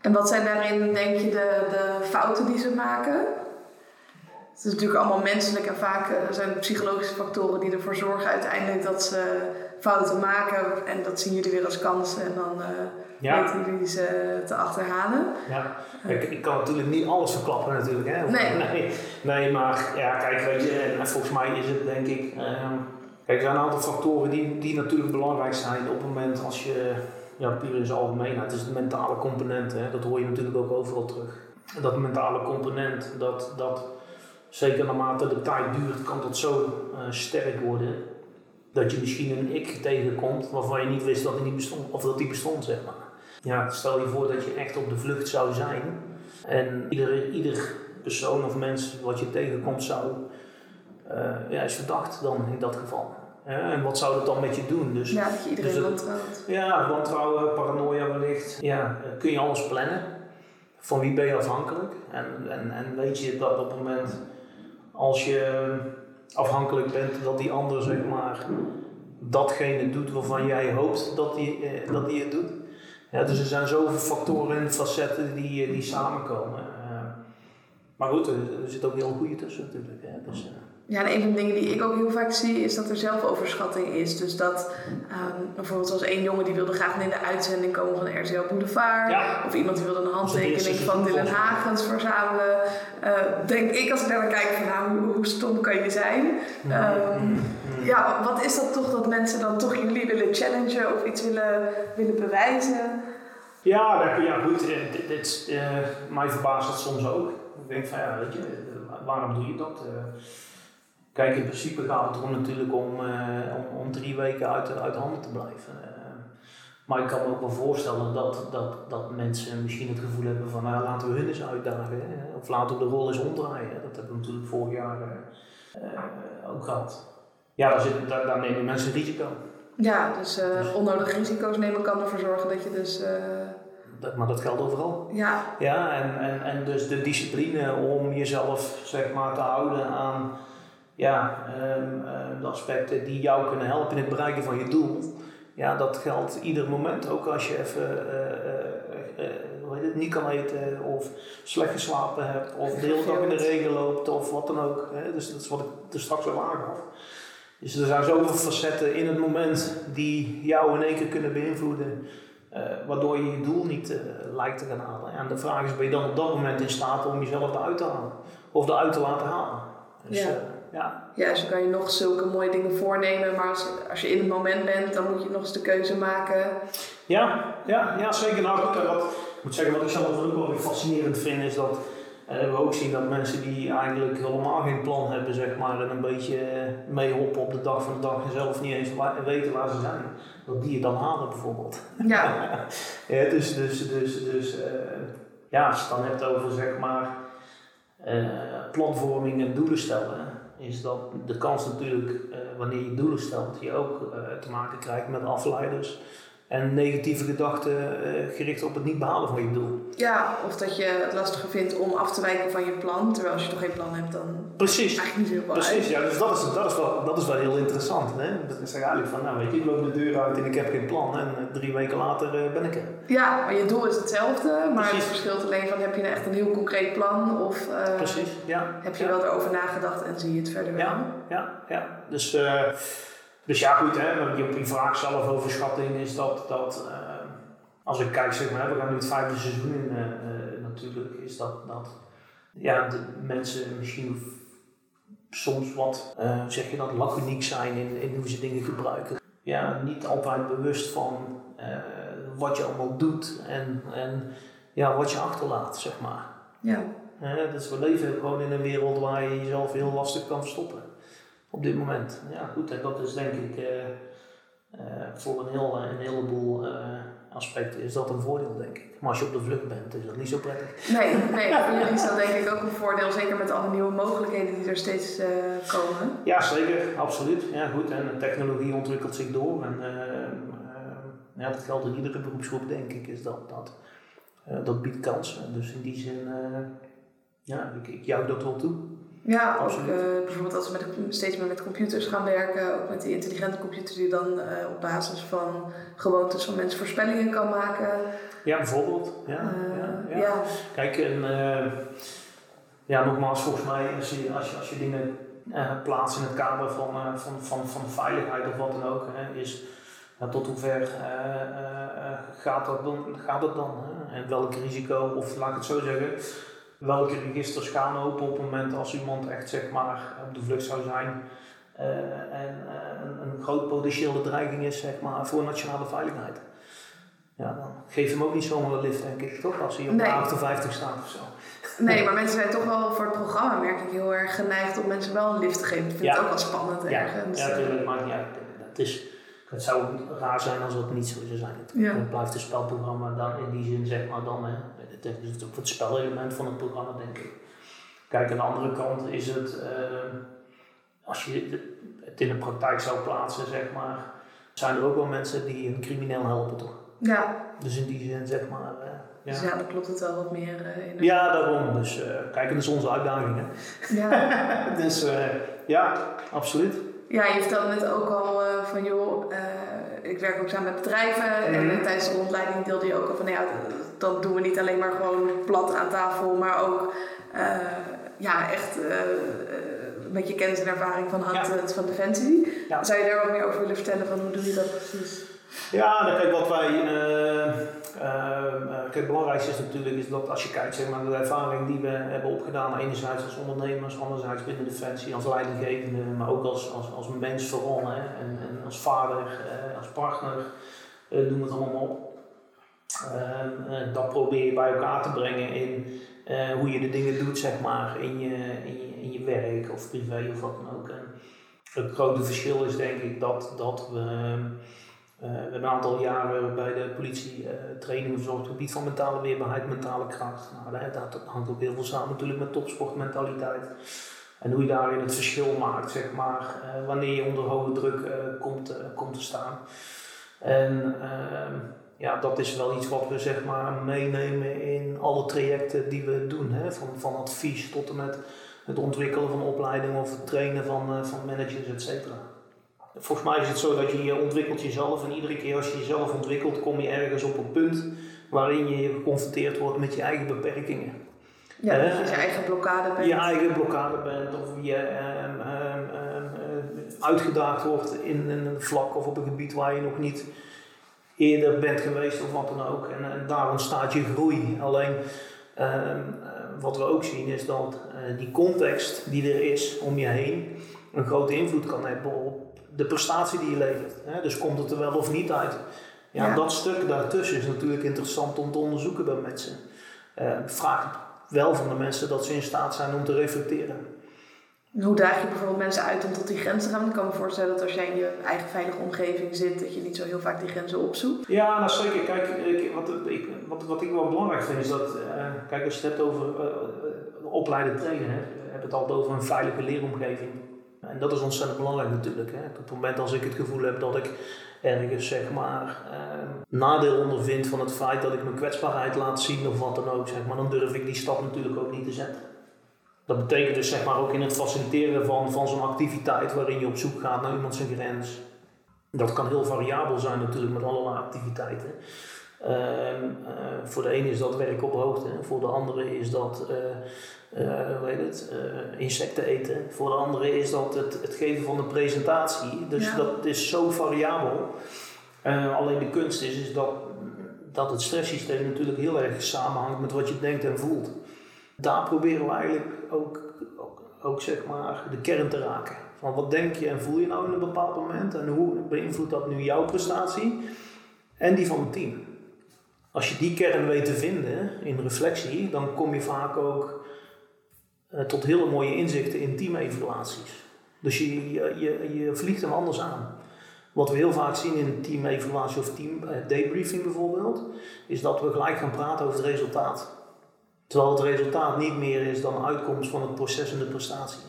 En wat zijn daarin, denk je, de, de fouten die ze maken? Het is natuurlijk allemaal menselijk en vaak eh, zijn het psychologische factoren die ervoor zorgen uiteindelijk dat ze fouten maken. En dat zien jullie weer als kans en dan eh Ja. weten jullie ze te achterhalen. Ja, kijk, ik kan natuurlijk niet alles verklappen natuurlijk. Hè? Nee. nee. Nee, maar ja, kijk, weet je, en volgens mij is het denk ik... ehm, kijk, er zijn een aantal factoren die, die natuurlijk belangrijk zijn op het moment als je... Ja, puur in zijn algemeenheid. Het is de mentale component, hè? dat hoor je natuurlijk ook overal terug. Dat mentale component, dat, dat zeker naarmate de tijd duurt, kan dat zo eh, sterk worden... dat je misschien een ik tegenkomt waarvan je niet wist dat hij niet bestond, of dat die bestond, zeg maar. Ja, stel je voor dat je echt op de vlucht zou zijn en ieder, ieder persoon of mens wat je tegenkomt zou, eh, ja, is verdacht dan in dat geval. En wat zou dat dan met je doen? Dus Ja, dat je iedereen Dus wantrouwt. ja, wantrouwen, paranoia wellicht. Ja, eh, kun je alles plannen? Van wie ben je afhankelijk? En, en, en weet je dat op het moment als je afhankelijk bent dat die ander zeg maar datgene doet waarvan jij hoopt dat die, eh, dat die het doet? Ja, dus er zijn zoveel factoren en facetten die, eh, die samenkomen. Eh, maar goed, er, zit ook heel goede tussen natuurlijk. Hè? Dus, Ja, en een van de dingen die ik ook heel vaak zie is dat er zelfoverschatting is. Dus dat ehm, bijvoorbeeld zoals één jongen die wilde graag in de uitzending komen van RTL Boulevard. Ja. Of iemand die wilde een handtekening van Dylan. Hagens verzamelen. Eh, denk ik als ik daar naar kijk van nou, hoe, hoe stom kan je zijn? Ehm, ja, wat is dat toch dat mensen dan toch jullie willen challengen of iets willen, willen bewijzen? Ja, dat, ja goed, eh, dit, dit, eh, mij verbaast het soms ook. Ik denk van ja, weet je, waarom doe je dat? Kijk, in principe gaat het erom natuurlijk om, eh, om, om drie weken uit, uit handen te blijven. Eh, maar ik kan me ook wel voorstellen dat, dat, dat mensen misschien het gevoel hebben van nou, laten we hun eens uitdagen. Hè? Of laten we de rol eens omdraaien. Dat hebben we natuurlijk vorig jaar eh, ook gehad. ja, daar, zit, daar, daar nemen mensen risico. Ja, dus, dus onnodige risico's nemen kan ervoor zorgen dat je dus... Maar dat geldt overal. Ja. Ja, en, en, en dus de discipline om jezelf zeg maar te houden aan ja, um, de aspecten die jou kunnen helpen in het bereiken van je doel. Ja, dat geldt ieder moment. Ook als je even uh, uh, het, niet kan eten of slecht geslapen hebt of de hele dag in de regen loopt of wat dan ook. Hè? Dus dat is wat ik er straks al aangaf. Dus er zijn zoveel facetten in het moment die jou in één keer kunnen beïnvloeden. Uh, waardoor je je doel niet uh, lijkt te gaan halen. En de vraag is, ben je dan op dat moment in staat om jezelf eruit te halen? Of eruit te laten halen? Dus, ja. Uh, ja. ja, dus dan kan je nog zulke mooie dingen voornemen, maar als, als je in het moment bent, dan moet je nog eens de keuze maken. Ja, ja, ja zeker. Nou, wat, ik moet zeggen, wat ik zelf ook wel weer fascinerend vind, is dat we ook zien dat mensen die eigenlijk helemaal geen plan hebben, zeg maar, en een beetje meehoppen op de dag van de dag en zelf niet eens weten waar ze zijn, dat die het dan halen bijvoorbeeld. Ja. ja dus, dus, dus, dus uh, ja, als je het dan hebt over, zeg maar, uh, planvorming en doelen stellen, is dat de kans natuurlijk, uh, wanneer je doelen stelt, je ook te maken krijgt met afleiders en negatieve gedachten uh, gericht op het niet behalen van je doel. Ja, of dat je het lastiger vindt om af te wijken van je plan, terwijl als je toch geen plan hebt, dan Precies. eigenlijk niet heel Precies, ja, dus dat is, dat, is wel, dat is wel heel interessant. Hè? Dat is eigenlijk van, nou weet je, ik loop de deur uit en ik heb geen plan en eh, drie weken later uh, ben ik er. Ja, maar je doel is hetzelfde, maar Precies. het verschilt alleen van heb je echt een heel concreet plan of Precies, ja. heb je ja. wel erover nagedacht en zie je het verder wel. Ja, ja, ja. Dus... Dus ja, goed, hè, je, je vraag zelf over schatting is dat, dat uh, als ik kijk, zeg maar, we gaan nu het vijfde seizoen in, uh, uh, natuurlijk, is dat, dat ja, de mensen misschien soms wat, zeg je dat, laconiek zijn in, in hoe ze dingen gebruiken. Ja, niet altijd bewust van wat je allemaal doet en, en ja, wat je achterlaat, zeg maar. Ja. dus we leven gewoon in een wereld waar je jezelf heel lastig kan verstoppen op dit moment. Ja, goed, en dat is denk ik uh, uh, voor een, heel, een heleboel uh, aspecten is dat een voordeel, denk ik. Maar als je op de vlucht bent, is dat niet zo prettig. Nee, nee voor jullie is dat denk ik ook een voordeel, zeker met alle nieuwe mogelijkheden die er steeds komen. Ja, zeker, absoluut. Ja, goed, en de technologie ontwikkelt zich door. En ja, dat geldt in iedere beroepsgroep, denk ik, is dat, dat, dat biedt kansen. Dus in die zin, ja, ik, ik juich dat wel toe. Ja, ook uh, bijvoorbeeld als we met, steeds meer met computers gaan werken, ook met die intelligente computers die dan uh, op basis van gewoontes van mensen voorspellingen kan maken. Ja, bijvoorbeeld. Ja, uh, ja, ja. ja, Kijk, en, ja, nogmaals, volgens mij, als je, als je, als je dingen plaatst in het kader van, van, van, van veiligheid of wat dan ook, hè, is tot hoever gaat, dat dan, gaat het dan? Hè? En welk risico, of laat ik het zo zeggen welke registers gaan open op het moment als iemand echt zeg maar op de vlucht zou zijn. Uh, en uh, een, groot potentiële dreiging is zeg maar, voor nationale veiligheid. Ja, dan geef hem ook niet zomaar een lift, denk ik, toch? Als hij op nee. de 58 staat of zo. Nee, maar mensen zijn toch wel voor het programma, merk ik, heel erg geneigd om mensen wel een lift te geven. Ik vind ja. het ook wel spannend ja. ergens. Ja, natuurlijk, maar ja, het, is, het zou raar zijn als het niet zo zou zijn. Het, ja. het blijft een spelprogramma dan in die zin, zeg maar, dan. Hè, dat is ook het spelelement van het programma, denk ik. Kijk, aan de andere kant is het, uh, als je het in de praktijk zou plaatsen, zeg maar, zijn er ook wel mensen die een crimineel helpen, toch? Ja. Dus in die zin, zeg maar. Uh, ja. Dus ja, dan klopt het wel wat meer uh, in. Ja, daarom. Dus kijk, dat is onze uitdaging. Hè? Ja. dus ja, absoluut. Ja, je vertelde net ook al van joh, ik werk ook samen met bedrijven mm -hmm. en tijdens de rondleiding deelde je ook al van nou ja, dan doen we niet alleen maar gewoon plat aan tafel, maar ook uh, ja, echt uh, met je kennis en ervaring van hand ja. van Defensie. Ja. Zou je daar wat meer over willen vertellen van hoe doe je dat precies? Ja, dan kijk wat wij. Uh, kijk, het belangrijkste is natuurlijk is dat als je kijkt zeg maar, naar de ervaring die we hebben opgedaan, enerzijds als ondernemers, anderzijds binnen Defensie, als leidinggevende, maar ook als, als, als mens vooral hè, en, en als vader, als partner, doen we het allemaal op. dat probeer je bij elkaar te brengen in uh, hoe je de dingen doet, zeg maar, in je, in je, in je werk of privé of wat dan ook. En het grote verschil is denk ik dat, dat we, hebben een aantal jaren bij de politie training verzorgd op het gebied van mentale weerbaarheid, mentale kracht. Nou, dat, dat hangt ook heel veel samen natuurlijk met topsportmentaliteit. En hoe je daarin het verschil maakt, zeg maar, wanneer je onder hoge druk komt, komt te staan. En ehm, ja, dat is wel iets wat we zeg maar meenemen in alle trajecten die we doen. Hè? Van, van advies tot en met het ontwikkelen van opleidingen of het trainen van, uh, van managers, et cetera. Volgens mij is het zo dat je, je ontwikkelt jezelf en iedere keer als je jezelf ontwikkelt, kom je ergens op een punt waarin je geconfronteerd wordt met je eigen beperkingen. Ja, dat je je eigen blokkade bent. Je eigen blokkade bent of je eh, uitgedaagd wordt in een vlak of op een gebied waar je nog niet eerder bent geweest of wat dan ook. En, en daar ontstaat je groei. Alleen wat we ook zien is dat uh, die context die er is om je heen een grote invloed kan hebben op de prestatie die je levert. Hè? Dus komt het er wel of niet uit. Ja, dat stuk daartussen is natuurlijk interessant om te onderzoeken bij mensen. Uh, vraag wel van de mensen dat ze in staat zijn om te reflecteren. Hoe daag je bijvoorbeeld mensen uit om tot die grens te gaan? Ik kan me voorstellen dat als jij in je eigen veilige omgeving zit, dat je niet zo heel vaak die grenzen opzoekt. Ja, nou zeker. Kijk, wat, ik, wat, wat ik wel belangrijk vind is dat, uh, kijk, als je het hebt over uh, opleiden trainen, hè, heb het altijd over een veilige leeromgeving. En dat is ontzettend belangrijk natuurlijk. Hè. Op het moment als ik het gevoel heb dat ik ergens zeg maar nadeel ondervind van het feit dat ik mijn kwetsbaarheid laat zien of wat dan ook, zeg maar, dan durf ik die stap natuurlijk ook niet te zetten. Dat betekent dus zeg maar ook in het faciliteren van, van zo'n activiteit waarin je op zoek gaat naar iemand zijn grens. Dat kan heel variabel zijn natuurlijk met allerlei activiteiten. Uh, uh, voor de ene is dat werk op hoogte, voor de andere is dat uh, hoe heet het, insecten eten, voor de andere is dat het, het geven van een presentatie. Dus dat is zo variabel. alleen de kunst is, is dat, dat het stresssysteem natuurlijk heel erg samenhangt met wat je denkt en voelt daar proberen we eigenlijk ook, ook, ook zeg maar de kern te raken. Van wat denk je en voel je nou in een bepaald moment en hoe beïnvloedt dat nu jouw prestatie en die van het team. Als je die kern weet te vinden in reflectie, dan kom je vaak ook uh, tot hele mooie inzichten in teamevaluaties. Dus je, je, je, je vliegt hem anders aan. Wat we heel vaak zien in teamevaluatie of team uh, debriefing bijvoorbeeld, is dat we gelijk gaan praten over het resultaat. Terwijl het resultaat niet meer is dan uitkomst van het proces en de prestatie.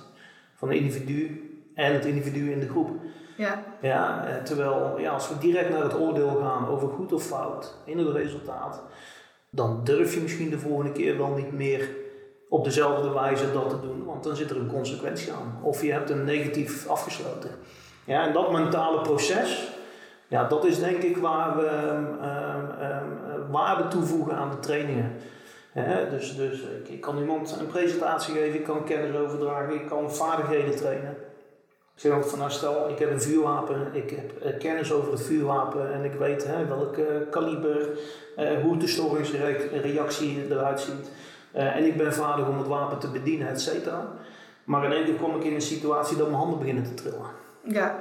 Van het individu en het individu in de groep. Ja. Ja, eh, terwijl ja, als we direct naar het oordeel gaan over goed of fout in het resultaat, dan durf je misschien de volgende keer wel niet meer op dezelfde wijze dat te doen, want dan zit er een consequentie aan. Of je hebt een negatief afgesloten. Ja, en dat mentale proces, ja, dat is denk ik waar we um, um, waarde toevoegen aan de trainingen dus dus ik, ik, kan iemand een presentatie geven, ik kan kennis overdragen, ik kan vaardigheden trainen. Ik zeg ook van nou stel, ik heb een vuurwapen, ik heb eh, kennis over het vuurwapen en ik weet hè, welk uh, kaliber, uh, hoe de storingsreactie eruit ziet. En ik ben vaardig om het wapen te bedienen, et cetera. Maar in één keer kom ik in een situatie dat mijn handen beginnen te trillen. Ja.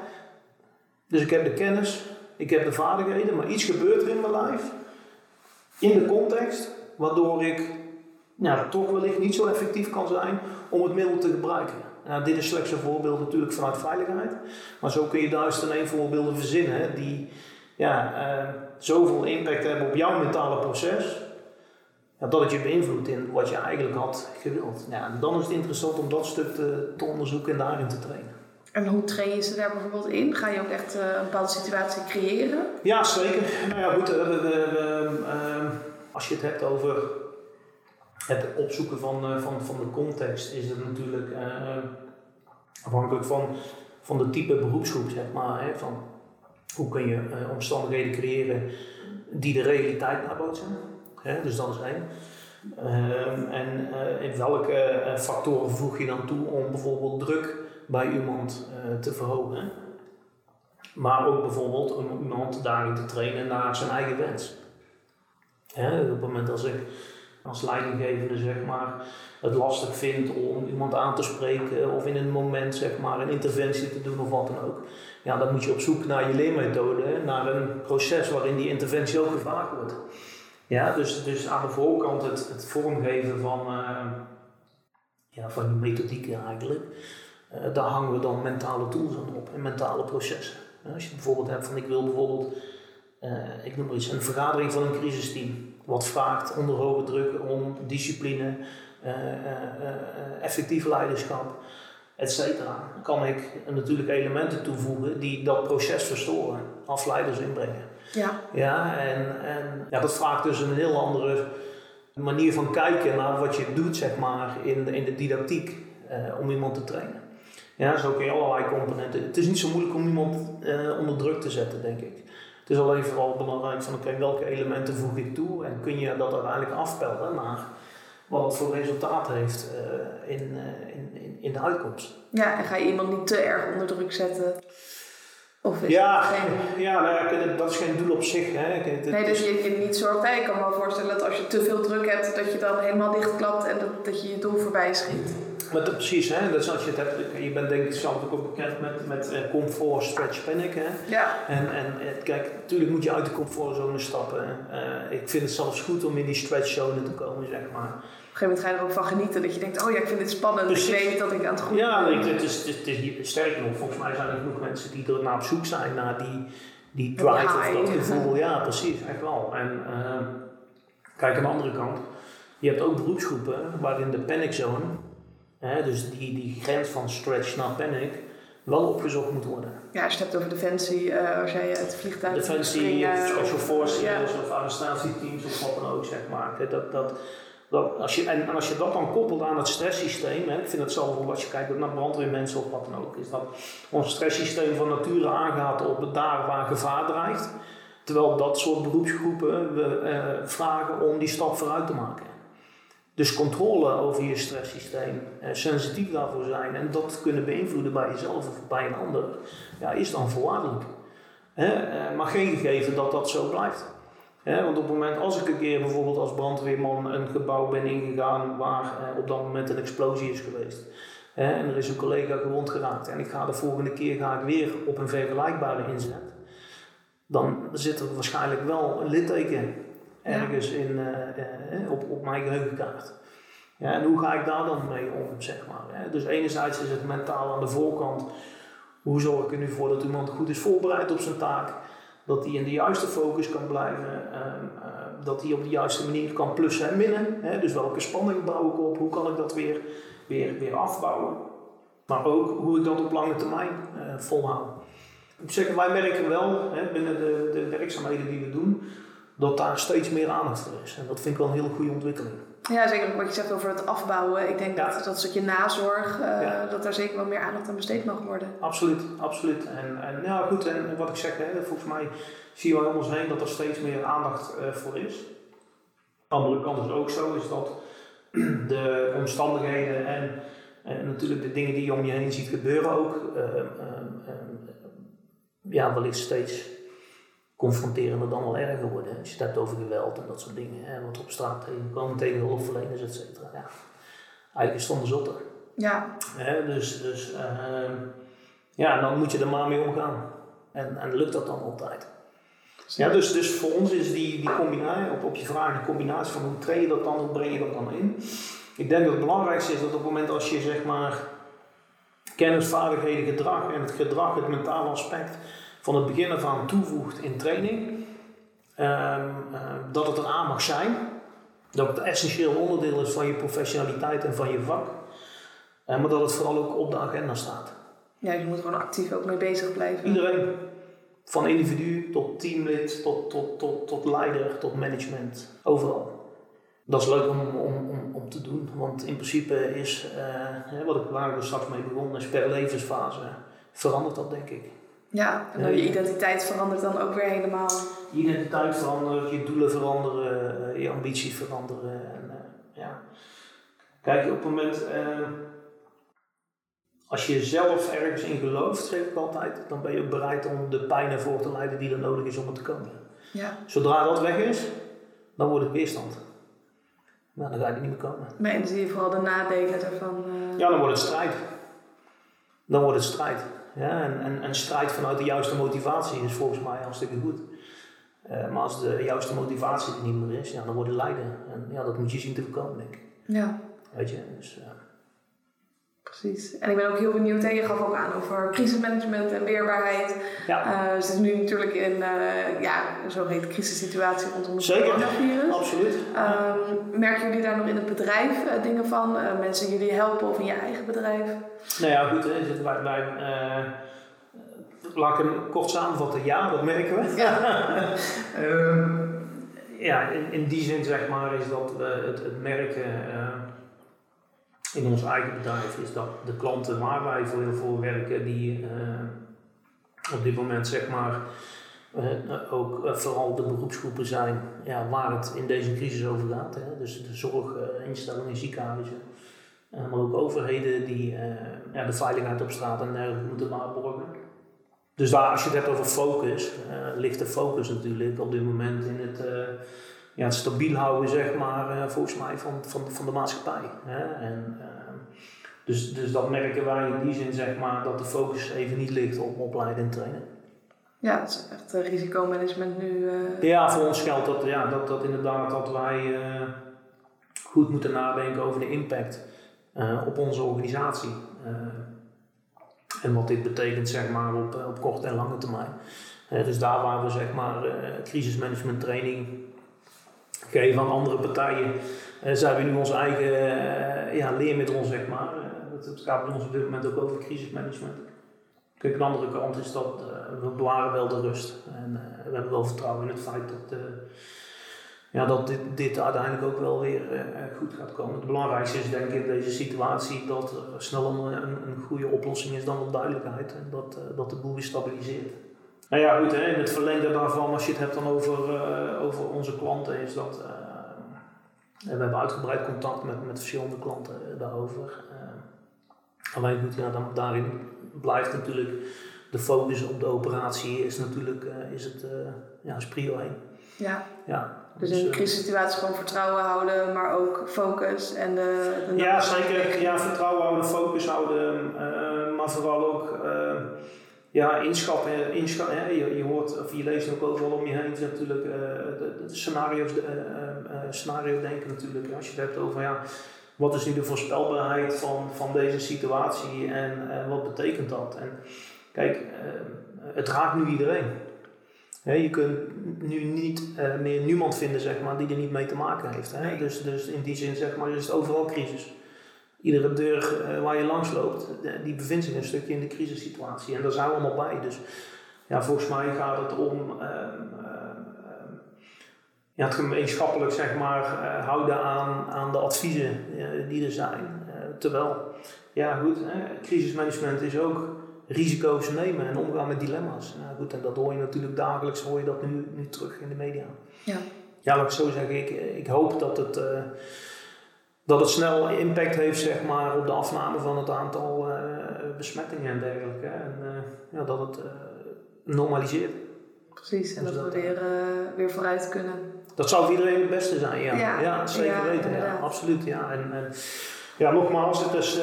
Dus ik heb de kennis, ik heb de vaardigheden, maar iets gebeurt er in mijn lijf, in de context, waardoor ik ja, toch wellicht niet zo effectief kan zijn om het middel te gebruiken. Nou, dit is slechts een voorbeeld natuurlijk vanuit veiligheid, maar zo kun je duizend en één voorbeelden verzinnen die ja, uh, zoveel impact hebben op jouw mentale proces, ja, dat het je beïnvloedt in wat je eigenlijk had gewild. Ja, dan is het interessant om dat stuk te, te onderzoeken en daarin te trainen. En hoe train je ze daar bijvoorbeeld in? Ga je ook echt uh, een bepaalde situatie creëren? Ja, zeker. Nou ja, goed. Uh, uh, als je het hebt over het opzoeken van, uh, van, van de context, is het natuurlijk uh, afhankelijk van, van de type beroepsgroep, zeg maar. Hè, van hoe kun je uh, omstandigheden creëren die de realiteit nabootsen. Hè, dus dat is één. Ehm, en in welke factoren voeg je dan toe om bijvoorbeeld druk bij iemand te verhogen? Maar ook bijvoorbeeld om iemand daarin te trainen naar zijn eigen wens. Hè, op het moment als ik als leidinggevende zeg maar, het lastig vind om iemand aan te spreken of in een moment zeg maar, een interventie te doen of wat dan ook. Ja, dan moet je op zoek naar je leermethode, naar een proces waarin die interventie ook gevraagd wordt. Ja, dus, dus aan de voorkant het, het vormgeven van, uh, ja, van die methodieken eigenlijk. Uh, daar hangen we dan mentale tools aan op en mentale processen. als je bijvoorbeeld hebt van ik wil bijvoorbeeld uh, ik noem maar iets, een vergadering van een crisisteam. Wat vraagt onder hoge druk om discipline, uh, effectief leiderschap. et cetera, kan ik natuurlijk elementen toevoegen die dat proces verstoren, afleiders inbrengen. Ja. Ja, en, en ja, dat vraagt dus een heel andere manier van kijken naar wat je doet, zeg maar, in de, in de didactiek eh, om iemand te trainen. Ja, zo kun je allerlei componenten. Het is niet zo moeilijk om iemand eh, onder druk te zetten, denk ik. Het is alleen vooral belangrijk van oké, welke elementen voeg ik toe en kun je dat uiteindelijk afpellen naar wat het voor resultaat heeft uh, in, uh, in, in, in, de uitkomst. Ja, en ga je iemand niet te erg onder druk zetten? Of is ja, geen... ja nou, dat is geen doel op zich. Hè. Het, nee, dat je je niet zorgt. Ik kan me wel voorstellen dat als je te veel druk hebt, dat je dan helemaal dichtklapt en dat, dat je je doel voorbij schiet. Maar dat, precies, hè? Dat is als je het hebt, je bent denk ik zelf ook bekend met, met uh, comfort, stretch, panic. Hè? Ja. En, en kijk, natuurlijk moet je uit de comfortzone stappen. Uh, ik vind het zelfs goed om in die stretchzone te komen, zeg maar. Op een gegeven moment ga je er ook van genieten. Dat je denkt, oh ja, ik vind dit spannend. Precies. Ik weet dat ik aan het goed Ja, nee, het is, het is, het is sterker nog, volgens mij zijn er genoeg mensen die er naar op zoek zijn naar die, die drive of dat gevoel. Ja, precies, echt wel. En uh, kijk, aan de andere kant, je hebt ook beroepsgroepen waarin de panic zone Hè, dus die, die grens van stretch naar panic wel opgezocht moet worden. Ja, als je het hebt over defensie, uh, als jij het vliegtuig Defensie, of special forces ja. of arrestatieteams of wat dan ook, zeg maar. Dat, dat, dat, als je, en, als je dat dan koppelt aan het stresssysteem, hè, ik vind het zelf als je kijkt naar brandweermensen of wat dan ook, is dat ons stresssysteem van nature aangaat op het daar waar gevaar dreigt. Terwijl dat soort beroepsgroepen we uh, vragen om die stap vooruit te maken. Dus controle over je stresssysteem, eh, sensitief daarvoor zijn en dat kunnen beïnvloeden bij jezelf of bij een ander, ja, is dan voorwaardelijk. Eh, maar geen gegeven dat dat zo blijft. want op het moment als ik een keer bijvoorbeeld als brandweerman een gebouw ben ingegaan waar eh, op dat moment een explosie is geweest. en er is een collega gewond geraakt en ik ga de volgende keer ga ik weer op een vergelijkbare inzet. Dan zit er waarschijnlijk wel een litteken ergens in, uh, op, op mijn geheugenkaart. Ja, en hoe ga ik daar dan mee om, zeg maar. Hè? Dus enerzijds is het mentaal aan de voorkant. Hoe zorg ik er nu voor dat iemand goed is voorbereid op zijn taak? Dat hij in de juiste focus kan blijven. Uh, uh, dat hij op de juiste manier kan plussen en minnen. Hè? Dus welke spanning bouw ik op? Hoe kan ik dat weer, weer, weer afbouwen? Maar ook hoe ik dat op lange termijn volhoud. Wij merken wel hè, binnen de, de werkzaamheden die we doen dat daar steeds meer aandacht voor is. En dat vind ik wel een hele goede ontwikkeling. Ja, zeker wat je zegt over het afbouwen. Ik denk dat dat stukje nazorg, uh, dat daar zeker wel meer aandacht aan besteed mag worden. Absoluut, absoluut. En, en ja, goed, en wat ik zeg, hè, volgens mij zien we om ons heen dat er steeds meer aandacht uh, voor is. Andere kant is ook zo, is dat de omstandigheden en, en natuurlijk de dingen die je om je heen ziet gebeuren ook, uh, ja, wellicht steeds confronterender dan wel erger worden. Als je het hebt over geweld en dat soort dingen. Hè, wat op straat tegenkomen tegen hulpverleners, et cetera. Ja. Eigenlijk is het andersom. Ja. Hè, dus dus uh, ja, dan moet je er maar mee omgaan. En, en lukt dat dan altijd. Ja, dus, dus voor ons is die, die combinatie, op, op je vraag, de combinatie van hoe train je dat dan, hoe breng je dat dan in. Ik denk dat het belangrijkste is dat op het moment als je zeg maar kennis, vaardigheden, gedrag en het gedrag, het mentale aspect, van het begin af aan toevoegt in training, ehm, ehm, dat het er aan mag zijn, dat het een essentieel onderdeel is van je professionaliteit en van je vak, uh, maar dat het vooral ook op de agenda staat. Ja, je moet er gewoon actief ook mee bezig blijven. Iedereen, van individu tot teamlid, tot, tot, tot, tot leider, tot management, overal. Dat is leuk om, om, om, om te doen, want in principe is, uh, wat ik, waar we straks mee begonnen, is per levensfase verandert dat denk ik. Ja, en je identiteit verandert dan ook weer helemaal. Je identiteit verandert, je doelen veranderen, eh, je ambities veranderen. En, uh, ja. Kijk, op het moment, uh, als je zelf ergens in gelooft, zeg ik altijd, dan ben je ook bereid om de pijn ervoor te leiden die er nodig is om er te komen. Ja. Zodra dat weg is, dan wordt het weerstand. Nou, dan ga je er niet meer komen. Zie je vooral de nadelen daarvan? Ja, dan wordt het strijd. Dan wordt het strijd. Ja, en, en, en strijd vanuit de juiste motivatie is volgens mij hartstikke goed. Uh, maar als de juiste motivatie er niet meer is, ja, dan wordt het lijden. En ja, dat moet je zien te voorkomen, denk ik. Ja. Weet je, dus... Uh, Precies. En ik ben ook heel benieuwd, hè, je gaf ook aan over crisismanagement en weerbaarheid. Ja. Uh, we zitten nu natuurlijk in uh, ja, een zogeheten crisissituatie rondom het Zeker. coronavirus. Absoluut. Um, merken jullie daar nog in het bedrijf uh, dingen van? mensen jullie helpen of in je eigen bedrijf? Nou ja, goed. Hè, wij, wij, laat ik hem kort samenvatten. Ja, dat merken we. Ja, um, ja in, in, die zin zeg maar is dat het, het merken in ons eigen bedrijf is dat de klanten waar wij voor, voor werken, die uh, op dit moment zeg maar uh, ook uh, vooral de beroepsgroepen zijn ja, waar het in deze crisis over gaat. Hè. Dus de zorginstellingen, ziekenhuizen, maar ook overheden die ja, de veiligheid op straat en dergelijke moeten waarborgen. Dus daar, als je het hebt over focus, ligt de focus natuurlijk op dit moment in het ja, het stabiel houden, zeg maar, uh, volgens mij, van, van, van de maatschappij. Hè? En, uh, dus, dus dat merken wij in die zin, zeg maar, dat de focus even niet ligt op opleiden en trainen. Ja, dat is echt uh, risicomanagement nu. Uh... Ja, voor ons geldt dat, ja, dat, dat inderdaad dat wij goed moeten nadenken over de impact op onze organisatie. en wat dit betekent, zeg maar, op, op korte en lange termijn. dus daar waar we, zeg maar, crisismanagement training geven aan andere partijen, uh, zijn we nu onze eigen uh, ja, leermiddel, zeg maar. Het gaat bij ons op dit moment ook over crisismanagement. Kijk, de andere kant is dat we bewaren wel de rust. En we hebben wel vertrouwen in het feit dat, ja, dat dit, dit uiteindelijk ook wel weer goed gaat komen. Het belangrijkste is denk ik in deze situatie dat er snel een, een, goede oplossing is dan op duidelijkheid. En dat, dat de boel weer stabiliseert. Nou ja, goed, hè, in het verlengde daarvan, als je het hebt dan over, uh, over onze klanten, is dat. Uh, we hebben uitgebreid contact met, met verschillende klanten daarover. Uh, alleen goed, ja, dan, daarin blijft natuurlijk de focus op de operatie, is natuurlijk is het, ja, is prio 1. Ja. ja. Dus, dus in een crisissituatie gewoon vertrouwen houden, maar ook focus en de. de ja, zeker. Ja, vertrouwen houden, focus houden, maar vooral ook ja, inschatten, inschatten hè, je, je hoort of je leest ook overal om je heen natuurlijk uh, de, de, scenario's, de, uh, uh, scenario denken natuurlijk. Als je het hebt over ja, wat is nu de voorspelbaarheid van, van deze situatie en wat betekent dat? En kijk, het raakt nu iedereen. Je kunt nu niet meer niemand vinden zeg maar, die er niet mee te maken heeft. Hè? Dus, dus in die zin zeg maar, is het overal crisis iedere deur uh, waar je langs loopt, die bevindt zich een stukje in de crisissituatie. En daar zijn we allemaal bij. Dus ja, volgens mij gaat het om uh, ja, het gemeenschappelijk zeg maar, uh, houden aan, aan de adviezen die er zijn. terwijl, ja goed, crisismanagement is ook risico's nemen en omgaan met dilemma's. Ja, goed, en dat hoor je natuurlijk dagelijks, hoor je dat nu, nu terug in de media. Ja, ja laat ik zo zeggen, ik, ik hoop dat het dat het snel impact heeft zeg maar, op de afname van het aantal uh, besmettingen en dergelijke. En uh, ja, dat het uh, normaliseert. Precies, en dus dat, we weer, weer vooruit kunnen. Dat zou voor iedereen het beste zijn, ja. Ja, ja zeker ja, weten. Ja, absoluut, ja. En, en, ja, nogmaals, het is...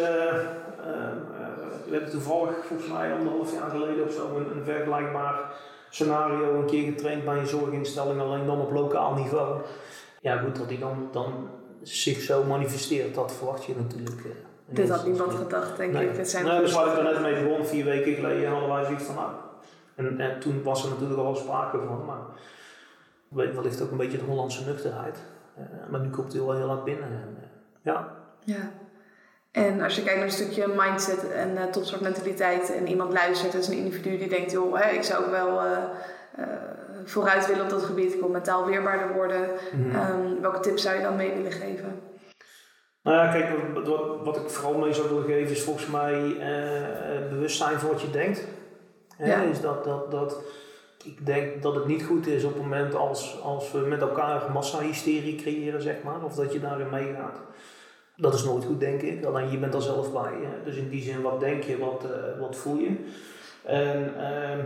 we hebben toevallig, volgens mij anderhalf jaar geleden of zo, een, een vergelijkbaar scenario een keer getraind bij een zorginstelling, alleen dan op lokaal niveau. Ja, goed, dat die dan, dan zich zo manifesteert, dat verwacht je natuurlijk. Uh, Dit had niemand gedacht, denk nee. ik. Dit zijn nee, dus waar ik er net mee begon, vier weken geleden, hadden wij zoiets van, nou, en, en toen was er natuurlijk al wel sprake van, maar wellicht ook een beetje de Hollandse nuchterheid. Uh, maar nu komt het wel heel hard binnen. En, uh, ja. ja. En als je kijkt naar een stukje mindset en uh, topsportmentaliteit en iemand luistert, dat is een individu die denkt, joh, hè, ik zou ook wel vooruit willen op dat gebied. Ik wil mentaal weerbaarder worden. Mhm. Ehm, welke tips zou je dan mee willen geven? Nou ja, kijk, wat, wat ik vooral mee zou willen geven is volgens mij uh, bewustzijn voor wat je denkt. Ja. Is dat, dat, dat, ik denk dat het niet goed is op het moment als, als we met elkaar massahysterie creëren, zeg maar, of dat je daarin meegaat. Dat is nooit goed, denk ik. Alleen je bent er zelf bij. Hè? Dus in die zin, wat denk je, wat, uh, wat voel je? En uh,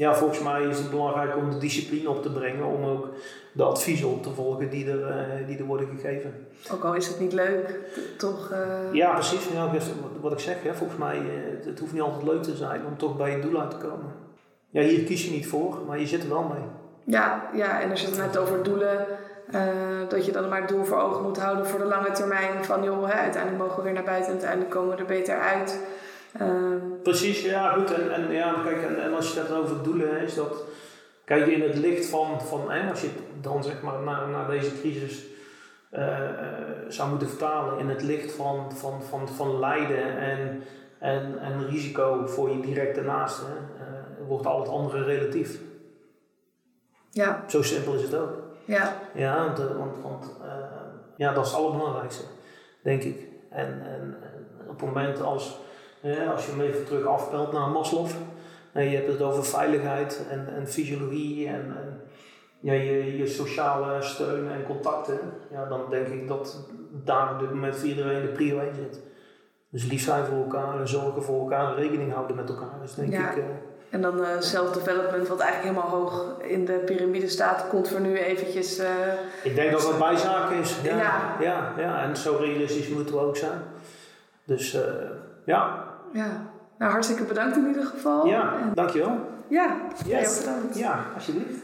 ja, volgens mij is het belangrijk om de discipline op te brengen, om ook de adviezen op te volgen die er, uh, die er worden gegeven. Ook al is het niet leuk, toch? Uh... Ja, precies. Ja, wat ik zeg, hè, volgens mij, uh, het hoeft niet altijd leuk te zijn om toch bij je doel uit te komen. Ja, hier kies je niet voor, maar je zit er wel mee. Ja, ja en als je het net over doelen Eh, dat je dan maar het doel voor ogen moet houden voor de lange termijn. Van joh, hè, uiteindelijk mogen we weer naar buiten en uiteindelijk komen we er beter uit. Ehm, Precies, ja goed. En, en, ja, kijk, en, en als je dat over doelen is dat... Kijk, in het licht van, van hè, als je dan zeg maar naar, naar deze crisis eh, eh, zou moeten vertalen in het licht van, van, van, van lijden en, en, en risico voor je directe naaste, uh, wordt al het andere relatief. ja, Zo simpel is het ook. ja, Ja, want, eh, want, want eh, ja, dat is het allerbelangrijkste, denk ik. En, en, en op het moment als, ja, als je hem even terug afpelt naar Maslow, en je hebt het over veiligheid en, en fysiologie en, en ja, je, je sociale steun en contacten, ja, dan denk ik dat daar op dit moment voor iedereen de prio 1 zit. Dus lief zijn voor elkaar en zorgen voor elkaar en rekening houden met elkaar. Dus denk Ja. ik, eh, En dan self-development, wat eigenlijk helemaal hoog in de piramide staat, komt voor nu eventjes. eh, Ik denk dat dat bijzaak is. Ja, Ja. ja. Ja, en zo realistisch moeten we ook zijn. Dus ja, ja. Nou, hartstikke bedankt in ieder geval. ja, En- dankjewel. ja, Yes. bedankt. Ja, alsjeblieft.